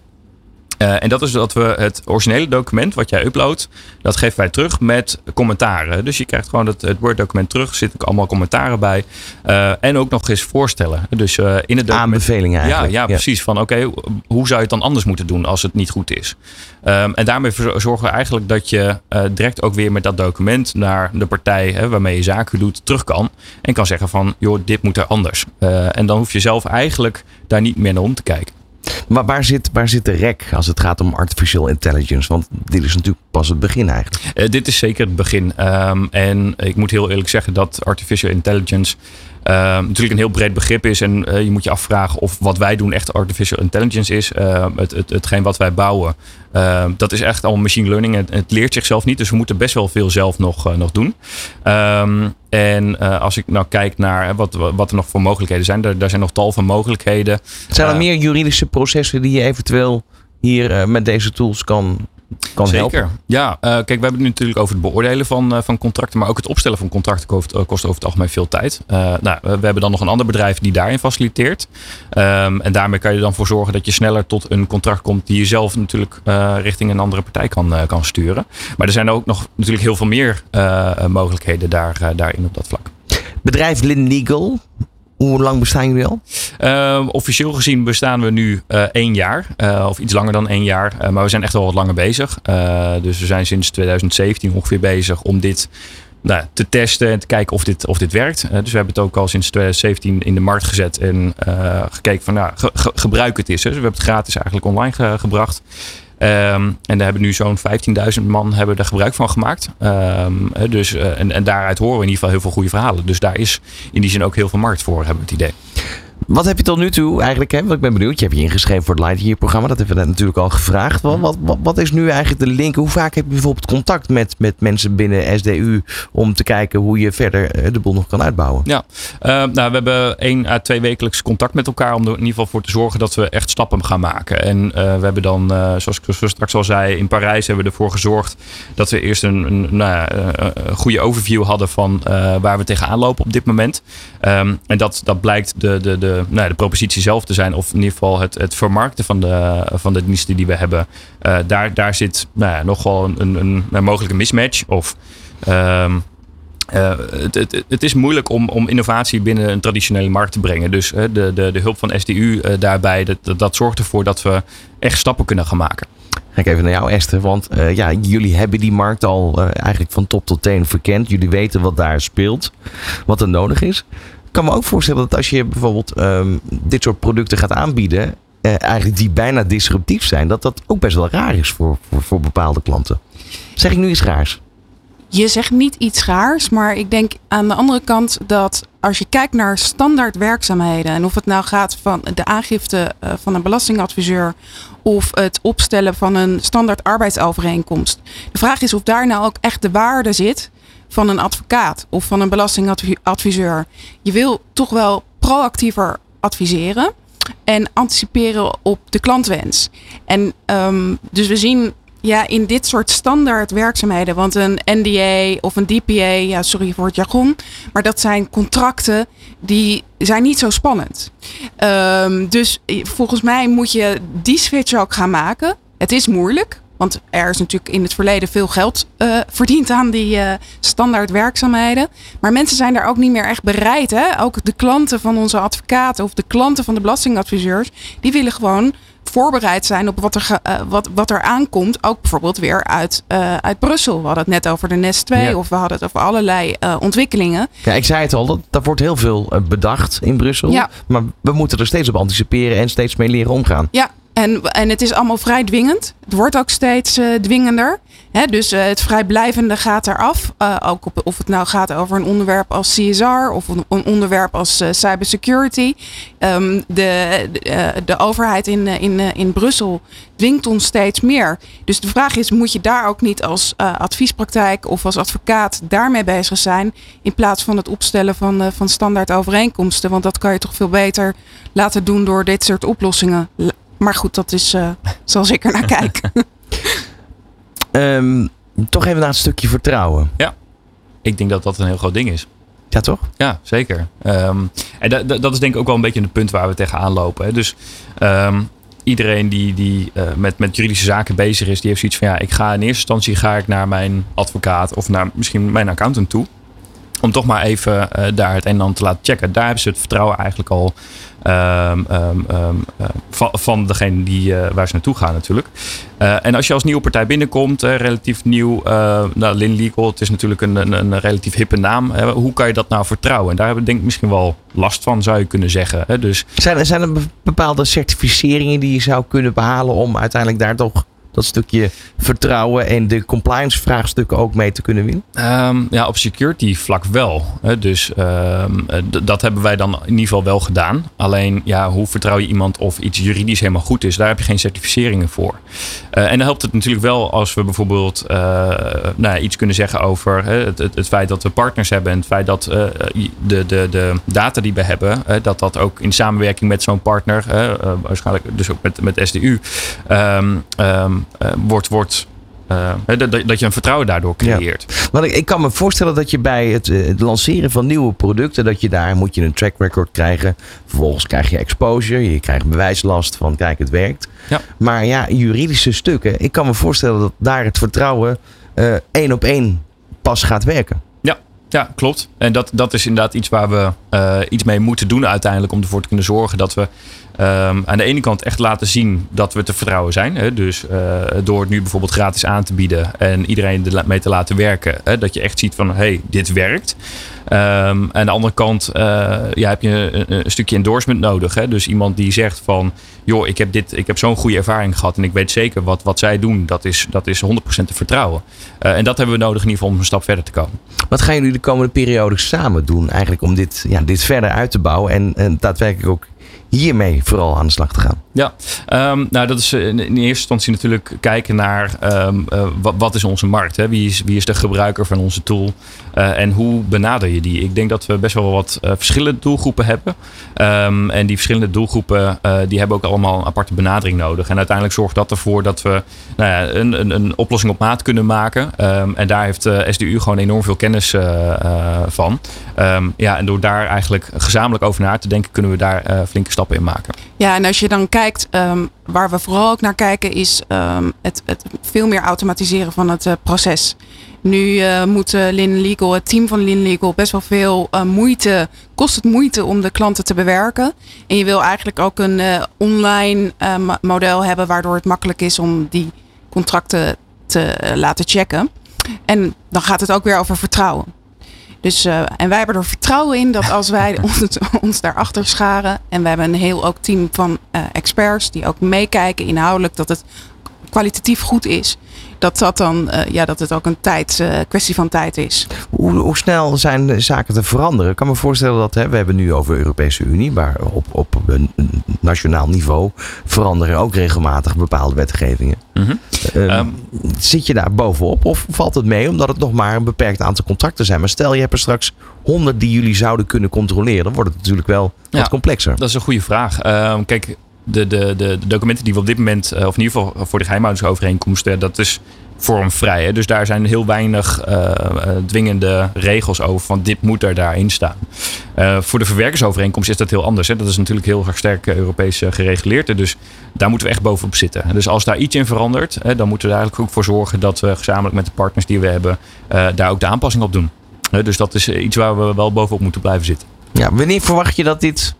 Uh, en dat is dat we het originele document wat jij uploadt, dat geven wij terug met commentaren. Dus je krijgt gewoon het, het Word-document terug, er zitten allemaal commentaren bij. Uh, en ook nog eens voorstellen. Dus uh, in het document. Aanbevelingen eigenlijk. Ja, ja, precies. Van oké, okay, hoe zou je het dan anders moeten doen als het niet goed is? Um, en daarmee zorgen we eigenlijk dat je direct ook weer met dat document naar de partij hè, waarmee je zaken doet terug kan. En kan zeggen van, joh, dit moet er anders. en dan hoef je zelf eigenlijk daar niet meer naar om te kijken. Maar waar zit, waar zit de rek als het gaat om artificial intelligence? Want dit is natuurlijk pas het begin eigenlijk. Uh, dit is zeker het begin. Um, en ik moet heel eerlijk zeggen dat artificial intelligence uh, natuurlijk een heel breed begrip is. En uh, je moet je afvragen of wat wij doen echt artificial intelligence is. Uh, het, het, hetgeen wat wij bouwen, dat is echt al machine learning. Het, het, leert zichzelf niet. Dus we moeten best wel veel zelf nog, nog doen. Um, en als ik nou kijk naar wat, wat er nog voor mogelijkheden zijn. Daar, daar zijn nog tal van mogelijkheden. Zijn er meer juridische processen die je eventueel hier met deze tools kan kan Zeker. helpen? Ja, eh, kijk, we hebben het nu natuurlijk over het beoordelen van, eh, van contracten. Maar ook het opstellen van contracten kost, eh, kost over het algemeen veel tijd. Eh, nou, we hebben dan nog een ander bedrijf die daarin faciliteert. Ehm, en daarmee kan je dan voor zorgen dat je sneller tot een contract komt. die je zelf natuurlijk eh, richting een andere partij kan, eh, kan sturen. Maar er zijn ook nog natuurlijk heel veel meer eh, mogelijkheden daar, daarin op dat vlak. Bedrijf Legal. Hoe lang bestaan jullie al? Ehm, officieel gezien bestaan we nu eh, één jaar, eh, of iets langer dan één jaar. Eh, maar we zijn echt wel wat langer bezig. Eh, dus we zijn sinds 2017 ongeveer bezig om dit nou, te testen en te kijken of dit, of dit werkt. Eh, dus we hebben het ook al sinds 2017 in de markt gezet en eh, gekeken van nou, ge- ge- gebruik het hè. Dus we hebben het gratis eigenlijk online ge- gebracht. Ehm, en daar hebben nu zo'n 15.000 man hebben er gebruik van gemaakt. Ehm, eh, dus, eh, en, en daaruit horen we in ieder geval heel veel goede verhalen. Dus daar is in die zin ook heel veel markt voor, hebben we het idee. Wat heb je tot nu toe eigenlijk? Hè? Want ik ben benieuwd. Je hebt je ingeschreven voor het Lightyear-programma. Dat hebben we natuurlijk al gevraagd. Wat, wat, is nu eigenlijk de link? Hoe vaak heb je bijvoorbeeld contact met, met mensen binnen SDU om te kijken hoe je verder eh, de boel nog kan uitbouwen? Ja, Eh, nou, we hebben één à twee wekelijks contact met elkaar om er in ieder geval voor te zorgen dat we echt stappen gaan maken. En eh, we hebben dan, zoals ik straks al zei, in Parijs hebben we ervoor gezorgd dat we eerst een, een, nou goede overview hadden van waar we tegenaan lopen op dit moment. Ehm, en dat, dat blijkt de, de, de, nou ja, de propositie zelf te zijn, of in ieder geval het, het vermarkten van de, van de diensten die we hebben. Eh, daar, daar zit nou ja, nog wel een, een, een, mogelijke mismatch. Of ehm, eh, het, het, het is moeilijk om, om innovatie binnen een traditionele markt te brengen. Dus eh, de, de, de hulp van SDU eh, daarbij, dat, dat, zorgt ervoor dat we echt stappen kunnen gaan maken. Ik even naar jou, Esther. Want eh, ja, jullie hebben die markt al eh, eigenlijk van top tot teen verkend. Jullie weten wat daar speelt, wat er nodig is. Kan me ook voorstellen dat als je bijvoorbeeld ehm, dit soort producten gaat aanbieden, eh, eigenlijk die bijna disruptief zijn, dat dat ook best wel raar is voor, voor, voor bepaalde klanten. Zeg ik nu iets raars? Je zegt niet iets raars, maar ik denk aan de andere kant dat als je kijkt naar standaard werkzaamheden en of het nou gaat van de aangifte eh, van een belastingadviseur of het opstellen van een standaard arbeidsovereenkomst. De vraag is of daar nou ook echt de waarde zit van een advocaat of van een belastingadviseur. Je wil toch wel proactiever adviseren en anticiperen op de klantwens. En ehm, dus we zien ja, in dit soort standaard werkzaamheden, want een NDA of een DPA, ja, sorry voor het jargon, maar dat zijn contracten die zijn niet zo spannend. Ehm, dus volgens mij moet je die switch ook gaan maken. Het is moeilijk, want er is natuurlijk in het verleden veel geld eh, verdiend aan die eh, standaard werkzaamheden. Maar mensen zijn daar ook niet meer echt bereid. Hè? Ook de klanten van onze advocaten of de klanten van de belastingadviseurs, die willen gewoon voorbereid zijn op wat er, eh, wat, wat er aankomt. Ook bijvoorbeeld weer uit, eh, uit Brussel. We hadden het net over de NES 2 Ja. of we hadden het over allerlei ontwikkelingen. Ja, ik zei het al, dat, daar wordt heel veel bedacht in Brussel. Ja. Maar we moeten er steeds op anticiperen en steeds mee leren omgaan. Ja, en, en het is allemaal vrij dwingend. Het wordt ook steeds eh, dwingender. Dus eh, het vrijblijvende gaat eraf. Eh, ook op, of het nou gaat over een onderwerp als CSR of een, onderwerp als cybersecurity. Ehm, de, de, overheid in, in, in Brussel dwingt ons steeds meer. Dus de vraag is, moet je daar ook niet als adviespraktijk of als advocaat daarmee bezig zijn... in plaats van het opstellen van, van standaard overeenkomsten? Want dat kan je toch veel beter laten doen door dit soort oplossingen. Maar goed, dat is eh zoals ik er naar kijk. Ehm, toch even naar het stukje vertrouwen. Ik denk dat dat een heel groot ding is. Ja, toch? Ja, zeker. Ehm, en da- da- dat is denk ik ook wel een beetje het punt waar we tegenaan lopen. Hè. Dus ehm, iedereen die, die eh, met, met juridische zaken bezig is, die heeft zoiets van ja, ik ga in eerste instantie ga ik naar mijn advocaat of naar misschien mijn accountant toe. Om toch maar even eh, daar het een en ander te laten checken. Daar hebben ze het vertrouwen eigenlijk al ehm, ehm, ehm, eh, van, degene die, eh, waar ze naartoe gaan natuurlijk. En als je als nieuwe partij binnenkomt, relatief nieuw, nou, Lin Legal, het is natuurlijk een, een, een relatief hippe naam. Hoe kan je dat nou vertrouwen? En daar hebben we denk ik misschien wel last van, zou je kunnen zeggen. Dus Zijn, er- zijn er be- bepaalde certificeringen die je zou kunnen behalen om uiteindelijk daar toch dat stukje vertrouwen en de compliance vraagstukken ook mee te kunnen winnen? Ehm, ja, op security vlak wel. Dus ehm, eh, dat hebben wij dan in ieder geval wel gedaan. Alleen, ja, hoe vertrouw je iemand of iets juridisch helemaal goed is? Daar heb je geen certificeringen voor. Eh, en dan helpt het natuurlijk wel als we bijvoorbeeld eh, nou, iets kunnen zeggen over het, het, het feit dat we partners hebben. En het feit dat eh, de, de, de data die we hebben, dat dat ook in samenwerking met zo'n partner, waarschijnlijk dus ook met, met SDU, ehm, ehm, eh, wordt, wordt eh, dat, dat je een vertrouwen daardoor creëert. Want ik, ik kan me voorstellen dat je bij het, eh, het lanceren van nieuwe producten, dat je daar moet je een track record krijgen. Vervolgens krijg je exposure, je krijgt bewijslast van kijk het werkt. Ja. Maar ja, juridische stukken, ik kan me voorstellen dat daar het vertrouwen eh, één op één pas gaat werken. Ja, klopt. En dat, dat is inderdaad iets waar we eh, iets mee moeten doen uiteindelijk om ervoor te kunnen zorgen dat we ehm, aan de ene kant echt laten zien dat we te vertrouwen zijn. Hè? Dus eh, door het nu bijvoorbeeld gratis aan te bieden en iedereen ermee te laten werken, hè? dat je echt ziet van hé, hey, dit werkt. Ehm, aan de andere kant eh, ja, heb je een, een stukje endorsement nodig. Hè? Dus iemand die zegt van joh, ik heb, dit, ik heb zo'n goede ervaring gehad en ik weet zeker wat, wat zij doen, dat is, dat is 100% te vertrouwen. Eh, en dat hebben we nodig in ieder geval om een stap verder te komen. Wat gaan jullie de komende periode samen doen eigenlijk om dit, ja, dit verder uit te bouwen en, en daadwerkelijk ook hiermee vooral aan de slag te gaan? Ja, ehm, nou dat is in, in eerste instantie natuurlijk kijken naar ehm, eh, wat, is onze markt? Hè? Wie, is, wie is de gebruiker van onze tool? Eh, en hoe benader je die? Ik denk dat we best wel wat eh, verschillende doelgroepen hebben. Ehm, en die verschillende doelgroepen eh, die hebben ook allemaal een aparte benadering nodig. En uiteindelijk zorgt dat ervoor dat we nou ja, een, een, een oplossing op maat kunnen maken. En daar heeft eh, SDU gewoon enorm veel kennis eh, eh, van. Ja, en door daar eigenlijk gezamenlijk over na te denken, kunnen we daar eh, flinke stappen in maken. Ja, en als je dan kijkt, ehm, waar we vooral ook naar kijken, is ehm, het, het veel meer automatiseren van het eh, proces. Nu eh, moet uh, Lin Legal, het team van Lin Legal, best wel veel eh, moeite, kost het moeite om de klanten te bewerken. En je wil eigenlijk ook een eh, online eh, mo- model hebben, waardoor het makkelijk is om die contracten te eh, laten checken. En dan gaat het ook weer over vertrouwen. Dus, eh, en wij hebben er vertrouwen in dat als wij ons, ons daarachter scharen. En we hebben een heel ook team van eh, experts die ook meekijken inhoudelijk dat het kwalitatief goed is. Dat dat dan, eh, ja, dat het ook een tijd, eh, kwestie van tijd is. Hoe, hoe snel zijn de zaken te veranderen? Ik kan me voorstellen dat hè, we hebben nu over de Europese Unie, maar op, op een, nationaal niveau veranderen ook regelmatig bepaalde wetgevingen. Mhm. Ehm, Ehm, zit je daar bovenop of valt het mee omdat het nog maar een beperkt aantal contracten zijn? Maar stel je hebt er straks honderd die jullie zouden kunnen controleren, dan wordt het natuurlijk wel Ja. wat complexer. Dat is een goede vraag. Ehm, kijk, de, de, de, documenten die we op dit moment, eh, of in ieder geval voor de geheimhoudingsovereenkomsten, dat is vormvrij. Hè? Dus daar zijn heel weinig eh, eh, dwingende regels over van dit moet er daarin staan. Eh, voor de verwerkersovereenkomst is dat heel anders. Hè? Dat is natuurlijk heel erg sterk eh, Europees eh, gereguleerd. Dus daar moeten we echt bovenop zitten. Dus als daar iets in verandert, hè, dan moeten we er eigenlijk ook voor zorgen dat we gezamenlijk met de partners die we hebben, eh, daar ook de aanpassing op doen. Dus dat is eh, iets waar we wel bovenop moeten blijven zitten. Ja, wanneer verwacht je dat dit.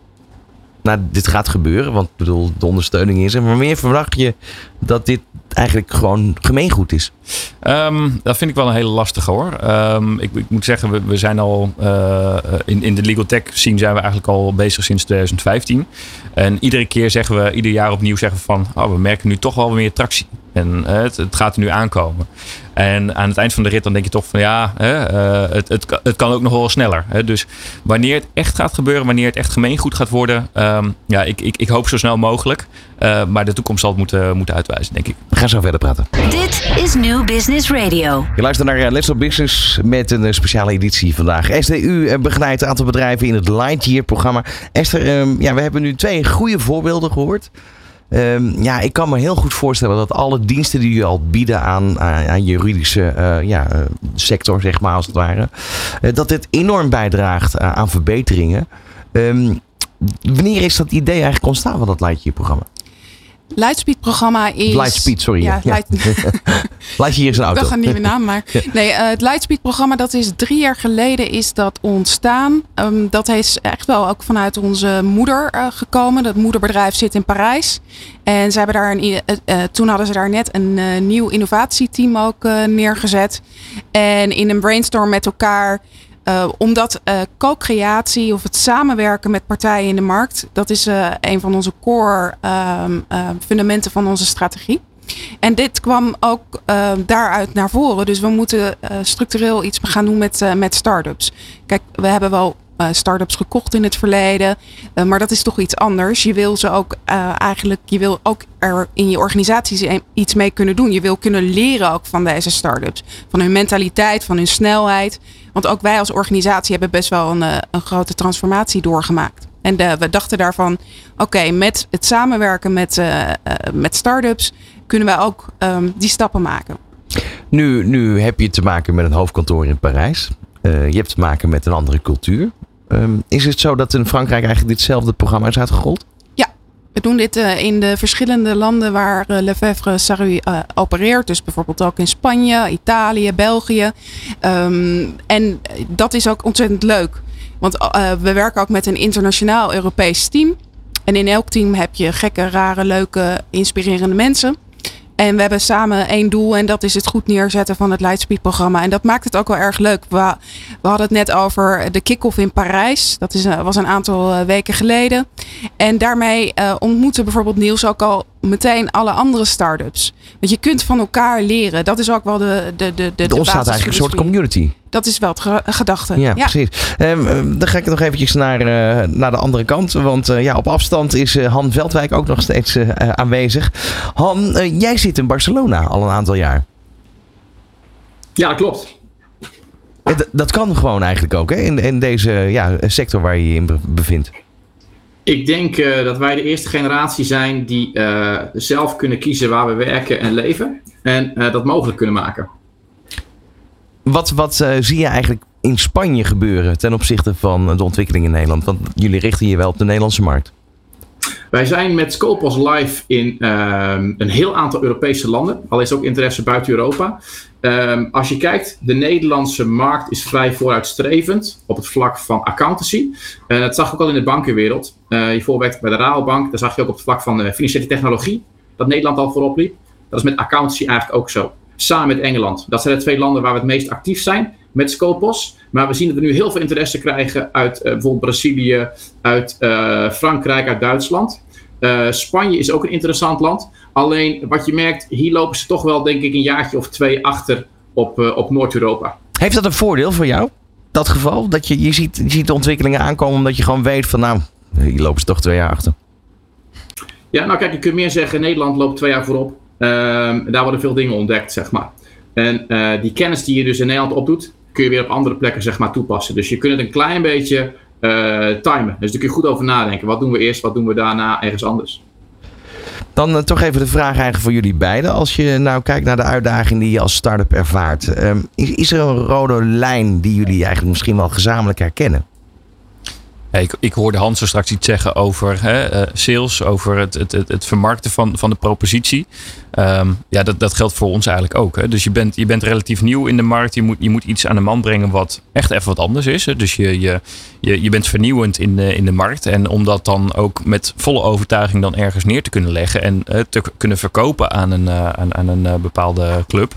Nou, dit gaat gebeuren, want bedoel, de ondersteuning is er. Maar wanneer verwacht je dat dit eigenlijk gewoon gemeengoed is? Ehm, dat vind ik wel een hele lastige hoor. Ehm, ik, ik moet zeggen, we, we zijn al eh, in, in de legal tech scene zijn we eigenlijk al bezig sinds 2015. En iedere keer zeggen we, ieder jaar opnieuw zeggen we van, oh, we merken nu toch wel meer tractie. En het, het gaat er nu aankomen. En aan het eind van de rit dan denk je toch van ja, hè, eh, het, het, kan- het kan ook nog wel sneller. Hè. Dus wanneer het echt gaat gebeuren, wanneer het echt gemeengoed gaat worden, ehm, ja, ik, ik, ik hoop zo snel mogelijk. Eh, maar de toekomst zal het moeten, moeten uitwijzen, denk ik. We gaan zo verder praten. Dit is New Business Radio. Je luistert naar eh, Let's Talk Business met een speciale editie vandaag. SDU begeleidt een aantal bedrijven in het Lightyear-programma. Esther, ehm, ja, we hebben nu twee goede voorbeelden gehoord. Ehm, ja, ik kan me heel goed voorstellen dat alle diensten die je al bieden aan, aan, aan juridische eh, ja, eh, sector, zeg maar als het ware, eh, dat dit enorm bijdraagt aan verbeteringen. Ehm, wanneer is dat idee eigenlijk ontstaan van dat Lightyear-programma? Lightspeed-programma is. Lightspeed, sorry. Ja, Ja. Light- Lightyear is een auto. Toch een nieuwe naam, maar nee, eh, het Lightspeed-programma dat is drie jaar geleden is dat ontstaan. Ehm, dat is echt wel ook vanuit onze moeder eh, gekomen. Dat moederbedrijf zit in Parijs en ze hebben daar een, eh, toen hadden ze daar net een nieuw innovatieteam ook neergezet en in een brainstorm met elkaar. Eh, omdat eh, co-creatie of het samenwerken met partijen in de markt, dat is eh, een van onze core ehm, eh, fundamenten van onze strategie. En dit kwam ook daaruit naar voren. Dus we moeten structureel iets gaan doen met, met start-ups. Kijk, we hebben wel start-ups gekocht in het verleden. maar dat is toch iets anders. Je wil ze ook eigenlijk, je wil ook er in je organisatie iets mee kunnen doen. Je wil kunnen leren ook van deze start-ups. Van hun mentaliteit, van hun snelheid. Want ook wij als organisatie hebben best wel een, eh, een grote transformatie doorgemaakt. En de- we dachten daarvan, oké, met het samenwerken met, eh, eh, met start-ups kunnen wij ook ehm, die stappen maken. Nu, nu heb je te maken met een hoofdkantoor in Parijs. Uh, je hebt te maken met een andere cultuur. Um, is het zo dat in Frankrijk eigenlijk ditzelfde programma is uitgerold? We doen dit uh, in de verschillende landen waar uh, Lefebvre Sarru opereert. Dus bijvoorbeeld ook in Spanje, Italië, België. Um, en dat is ook ontzettend leuk. Want we werken ook met een internationaal Europees team. En in elk team heb je gekke, rare, leuke, inspirerende mensen. En we hebben samen één doel en dat is het goed neerzetten van het Lightspeed-programma. En dat maakt het ook wel erg leuk. We, we hadden het net over de kick-off in Parijs. Dat is, was een aantal eh, weken geleden. En daarmee uh, ontmoeten bijvoorbeeld Niels ook al meteen alle andere start-ups. Want je kunt van elkaar leren. Dat is ook wel de de de de, Er ontstaat eigenlijk een soort community. Dat is wel het ge gedachte. Ja, precies. Um, dan ga ik nog eventjes naar, uh, naar de andere kant. Want uh, ja, op afstand is uh, Han Veldwijk ook nog steeds aanwezig. Han, jij zit in Barcelona al een aantal jaar. Ja, klopt. Dat, dat kan gewoon eigenlijk ook hè? In, in deze ja, sector waar je je in bevindt. Ik denk uh, dat wij de eerste generatie zijn die uh, zelf kunnen kiezen waar we werken en leven. En uh, dat mogelijk kunnen maken. Wat, wat zie je eigenlijk in Spanje gebeuren ten opzichte van de ontwikkeling in Nederland? Want jullie richten je wel op de Nederlandse markt. Wij zijn met Scopus live in um, een heel aantal Europese landen. Al is ook interesse buiten Europa. Um, als je kijkt, de Nederlandse markt is vrij vooruitstrevend op het vlak van accountancy. Uh, dat zag je ook al in de bankenwereld. Uh, je voorwerkt bij de Rabobank, daar zag je ook op het vlak van de financiële technologie dat Nederland al voorop liep. Dat is met accountancy eigenlijk ook zo. Samen met Engeland. Dat zijn de twee landen waar we het meest actief zijn met Scopus. Maar we zien dat we nu heel veel interesse krijgen uit bijvoorbeeld Brazilië, uit Frankrijk, uit Duitsland. Uh, Spanje is ook een interessant land. Alleen wat je merkt, hier lopen ze toch wel, denk ik, een jaartje of twee achter op, op Noord-Europa. Heeft dat een voordeel voor jou? Dat geval? Dat je, je, ziet, je ziet de ontwikkelingen aankomen omdat je gewoon weet van nou, hier lopen ze toch twee jaar achter. Ja, nou kijk, je kunt meer zeggen, Nederland loopt twee jaar voorop. Ehm, daar worden veel dingen ontdekt, zeg maar. En uh, die kennis die je dus in Nederland opdoet, kun je weer op andere plekken zeg maar, toepassen. Dus je kunt het een klein beetje timen. Dus daar kun je goed over nadenken. Wat doen we eerst, wat doen we daarna ergens anders? Dan uh, toch even de vraag eigenlijk voor jullie beiden. Als je nou kijkt naar de uitdaging die je als start-up ervaart. Is, is, er een rode lijn die jullie eigenlijk misschien wel gezamenlijk herkennen? Ik, ik hoorde Hans zo straks iets zeggen over hè, uh, sales, over het, het, het, vermarkten van, van de propositie. Um, ja, dat, dat geldt voor ons eigenlijk ook. Hè. Dus je bent, je bent relatief nieuw in de markt. Je moet, je moet iets aan de man brengen wat echt even wat anders is. Dus je, je, je, bent vernieuwend in de, in de markt. En om dat dan ook met volle overtuiging dan ergens neer te kunnen leggen en uh, te kunnen verkopen aan een, aan een bepaalde club.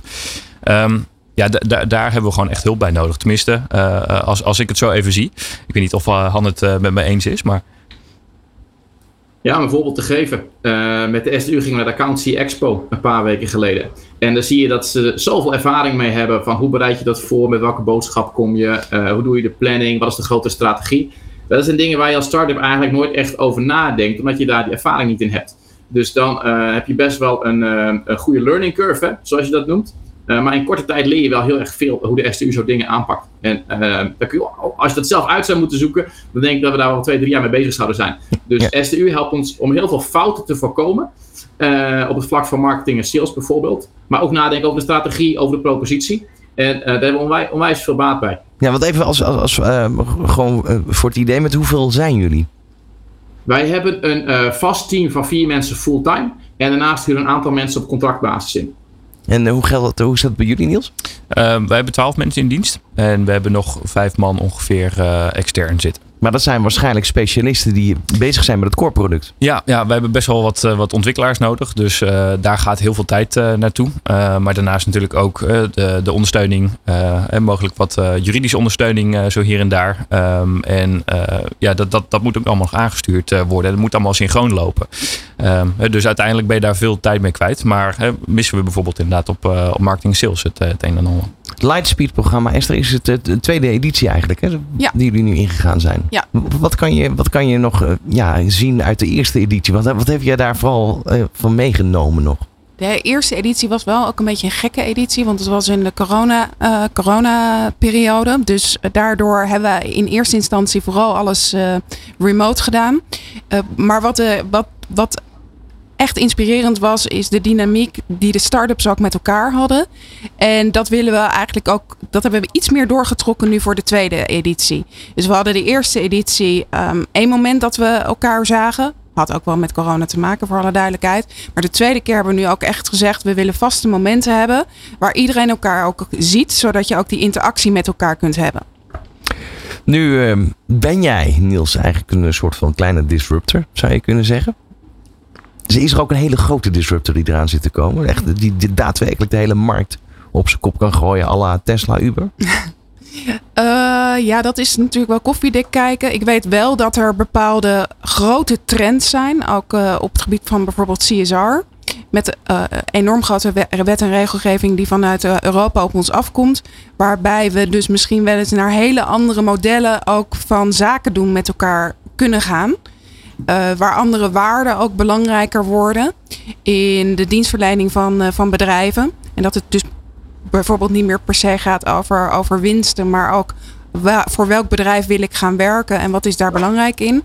Um, ja, daar hebben we gewoon echt hulp bij nodig. Tenminste, uh, als, als ik het zo even zie. Ik weet niet of uh, Han het met me eens is, maar... Ja, een voorbeeld te geven. met de SDU gingen we naar de Accountancy Expo een paar weken geleden. En dan zie je dat ze zoveel ervaring mee hebben van hoe bereid je dat voor, met welke boodschap kom je, hoe doe je de planning, wat is de grote strategie. Dat zijn dingen waar je als start-up eigenlijk nooit echt over nadenkt, omdat je daar die ervaring niet in hebt. Dus dan heb je best wel een, een goede learning curve, hè, zoals je dat noemt. Uh, maar in korte tijd leer je wel heel erg veel hoe de STU zo dingen aanpakt. En uh, je, als je dat zelf uit zou moeten zoeken, dan denk ik dat we daar wel twee, drie jaar mee bezig zouden zijn. Dus ja. STU helpt ons om heel veel fouten te voorkomen. Uh, op het vlak van marketing en sales bijvoorbeeld. Maar ook nadenken over de strategie, over de propositie. En daar hebben we onwijs, onwijs, veel baat bij. Ja, want even als, als, als gewoon voor het idee, met hoeveel zijn jullie? Wij hebben een vast team van vier mensen fulltime. En daarnaast huren een aantal mensen op contractbasis in. En hoe, geldt, hoe is dat bij jullie, Niels? Uh, wij hebben twaalf mensen in dienst. En we hebben nog vijf man ongeveer uh, extern zitten. Maar dat zijn waarschijnlijk specialisten die bezig zijn met het core product. Ja, ja we hebben best wel wat, uh, wat ontwikkelaars nodig. Dus uh, daar gaat heel veel tijd uh, naartoe. maar daarnaast natuurlijk ook de, de ondersteuning. en mogelijk wat juridische ondersteuning zo hier en daar. Um, en ja, dat, dat, dat moet ook allemaal nog aangestuurd worden. Dat moet allemaal synchroon lopen. Um, dus uiteindelijk ben je daar veel tijd mee kwijt. Maar missen we bijvoorbeeld inderdaad op, op marketing sales het, het een en ander. Lightspeed programma, Esther, is het de tweede editie eigenlijk, hè, ja. die jullie nu ingegaan zijn. Ja. Wat, kan je, wat kan je nog uh, ja, zien uit de eerste editie? Wat, wat heb jij daar vooral uh, van meegenomen nog? De eerste editie was wel ook een beetje een gekke editie, want het was in de corona, uh, corona-periode. Dus daardoor hebben we in eerste instantie vooral alles remote gedaan. maar wat, wat, wat echt inspirerend was, is de dynamiek die de start-ups ook met elkaar hadden. En dat willen we eigenlijk ook, dat hebben we iets meer doorgetrokken nu voor de tweede editie. Dus we hadden de eerste editie um, één moment dat we elkaar zagen. Had ook wel met corona te maken, voor alle duidelijkheid. Maar de tweede keer hebben we nu ook echt gezegd: we willen vaste momenten hebben. waar iedereen elkaar ook ziet, zodat je ook die interactie met elkaar kunt hebben. Nu uh, ben jij, Niels, eigenlijk een soort van kleine disruptor, zou je kunnen zeggen. Dus is er ook een hele grote disruptor die eraan zit te komen? Echt, die, die daadwerkelijk de hele markt op zijn kop kan gooien, à la Tesla, Uber? Uh, ja, dat is natuurlijk wel koffiedik kijken. Ik weet wel dat er bepaalde grote trends zijn, ook uh, op het gebied van bijvoorbeeld CSR. Met uh, enorm grote wet en regelgeving die vanuit Europa op ons afkomt. Waarbij we dus misschien wel eens naar hele andere modellen ook van zaken doen met elkaar kunnen gaan. Uh, waar andere waarden ook belangrijker worden in de dienstverlening van, uh, van bedrijven. En dat het dus bijvoorbeeld niet meer per se gaat over, over winsten, maar ook voor welk bedrijf wil ik gaan werken en wat is daar belangrijk in.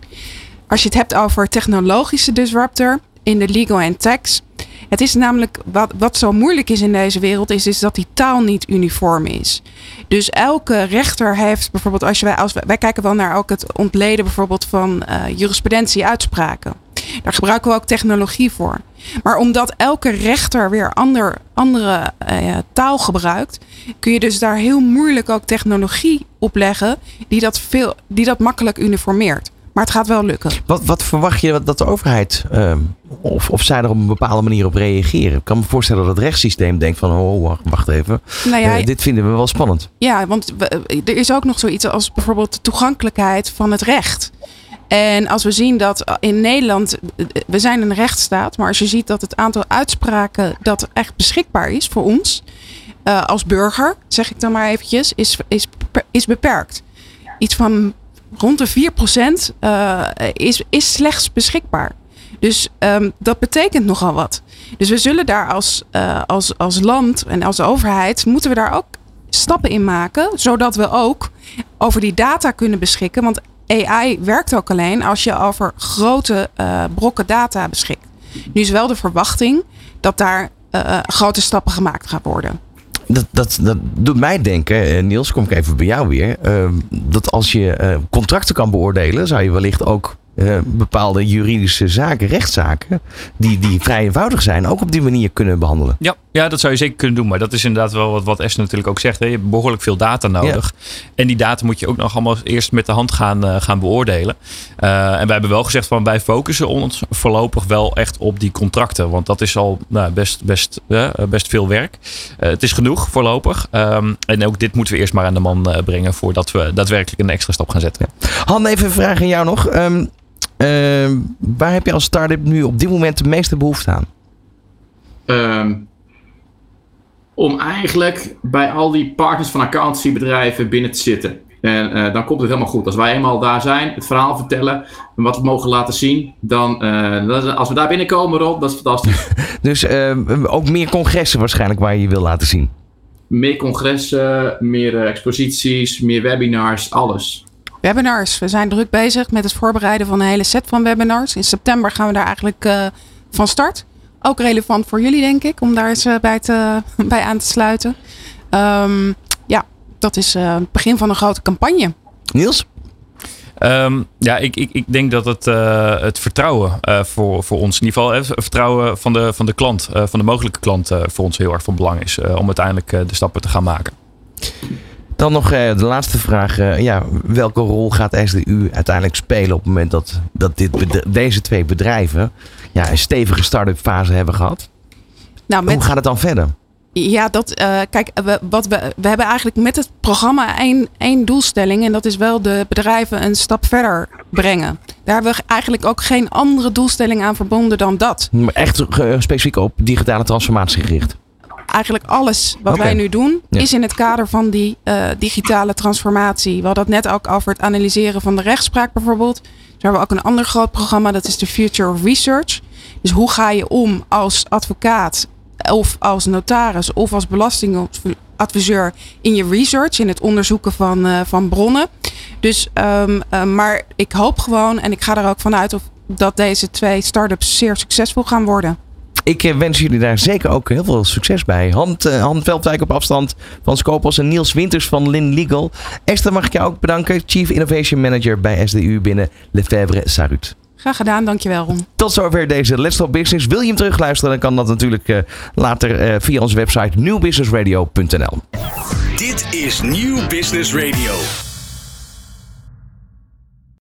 Als je het hebt over technologische disruptor in de legal en tax. Het is namelijk wat, wat zo moeilijk is in deze wereld, is, is dat die taal niet uniform is. Dus elke rechter heeft bijvoorbeeld, als, wij, als wij, wij kijken wel naar ook het ontleden bijvoorbeeld van uh, jurisprudentie-uitspraken. Daar gebruiken we ook technologie voor. Maar omdat elke rechter weer ander, andere uh, taal gebruikt, kun je dus daar heel moeilijk ook technologie op leggen die dat, veel, die dat makkelijk uniformeert. Maar het gaat wel lukken. Wat, wat verwacht je dat de overheid, uh, of, of zij er op een bepaalde manier op reageren? Ik kan me voorstellen dat het rechtssysteem denkt van, oh wacht, wacht even, nou ja, uh, dit vinden we wel spannend. Ja, want we, er is ook nog zoiets als bijvoorbeeld de toegankelijkheid van het recht. En als we zien dat in Nederland, we zijn een rechtsstaat, maar als je ziet dat het aantal uitspraken dat echt beschikbaar is voor ons, uh, als burger, zeg ik dan maar eventjes, is, is, is beperkt. Iets van rond de 4% uh, is, is slechts beschikbaar. Dus um, dat betekent nogal wat. Dus we zullen daar als, uh, als, als land en als overheid, moeten we daar ook stappen in maken, zodat we ook over die data kunnen beschikken. Want AI werkt ook alleen als je over grote uh, brokken data beschikt. Nu is wel de verwachting dat daar grote stappen gemaakt gaan worden. Dat, dat, dat doet mij denken, Niels, kom ik even bij jou weer. Uh, dat als je uh, contracten kan beoordelen, zou je wellicht ook uh, bepaalde juridische zaken, rechtszaken, die, die vrij eenvoudig zijn, ook op die manier kunnen behandelen. Ja, ja, dat zou je zeker kunnen doen. Maar dat is inderdaad wel wat, wat Esther natuurlijk ook zegt. Hè. Je hebt behoorlijk veel data nodig. Ja. En die data moet je ook nog allemaal eerst met de hand gaan, uh, gaan beoordelen. Uh, en wij hebben wel gezegd van wij focussen ons voorlopig wel echt op die contracten. Want dat is al nou, best, best, uh, best veel werk. het is genoeg voorlopig. Um, en ook dit moeten we eerst maar aan de man brengen voordat we daadwerkelijk een extra stap gaan zetten. Ja. Han, even een vraag aan jou nog. Um, waar heb je als start-up nu op dit moment de meeste behoefte aan? Um, om eigenlijk bij al die partners van accountancybedrijven binnen te zitten. En uh, dan komt het helemaal goed. Als wij eenmaal daar zijn, het verhaal vertellen en wat we mogen laten zien, dan uh, als we daar binnenkomen, Rob, dat is fantastisch. dus uh, ook meer congressen waarschijnlijk waar je je wil laten zien? Meer congressen, meer exposities, meer webinars, alles. Webinars. We zijn druk bezig met het voorbereiden van een hele set van webinars. In september gaan we daar eigenlijk van start. Ook relevant voor jullie, denk ik, om daar eens uh, bij, te, bij aan te sluiten. Um, ja, dat is uh, het begin van een grote campagne. Niels? Um, ja, ik, ik, ik denk dat het, uh, het vertrouwen uh, voor, voor ons, in ieder geval het vertrouwen van de, van de klant, uh, van de mogelijke klant, voor ons heel erg van belang is om uiteindelijk de stappen te gaan maken. Dan nog de laatste vraag. ja, welke rol gaat SDU uiteindelijk spelen op het moment dat, dat dit, deze twee bedrijven ja, een stevige start-up fase hebben gehad? Nou, met... Hoe gaat het dan verder? Ja, dat, uh, kijk, we, wat we, we hebben eigenlijk met het programma één, één doelstelling. En dat is wel de bedrijven een stap verder brengen. Daar hebben we eigenlijk ook geen andere doelstelling aan verbonden dan dat. Maar echt specifiek op digitale transformatie gericht? Eigenlijk alles wat okay. wij nu doen ja. is in het kader van die uh, digitale transformatie. We hadden het net ook over het analyseren van de rechtspraak bijvoorbeeld. We hebben ook een ander groot programma, dat is de Future of Research. Dus hoe ga je om als advocaat of als notaris of als belastingadviseur in je research, in het onderzoeken van, uh, van bronnen. Dus, um, uh, maar ik hoop gewoon en ik ga er ook vanuit of dat deze twee start-ups zeer succesvol gaan worden. Ik eh, wens jullie daar zeker ook heel veel succes bij. Hand, uh, Han Veldwijk op afstand van Scopus en Niels Winters van Lin Legal. Esther mag ik jou ook bedanken. Chief Innovation Manager bij SDU binnen Lefebvre Sarut. Graag gedaan, dankjewel Ron. Tot zover deze Let's Talk Business. Wil je hem terugluisteren, dan kan dat natuurlijk uh, later uh, via onze website newbusinessradio.nl. Dit is Nieuw Business Radio.